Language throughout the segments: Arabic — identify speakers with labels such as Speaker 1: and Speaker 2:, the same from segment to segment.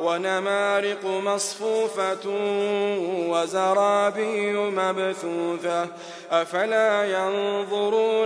Speaker 1: ونمارق مصفوفة وزرابي مبثوثة أفلا ينظرون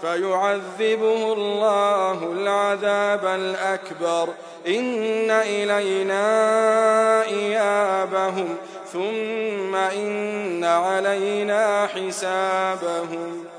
Speaker 1: فيعذبه الله العذاب الأكبر. إن إلينا إيابهم ثم إن علينا حسابهم.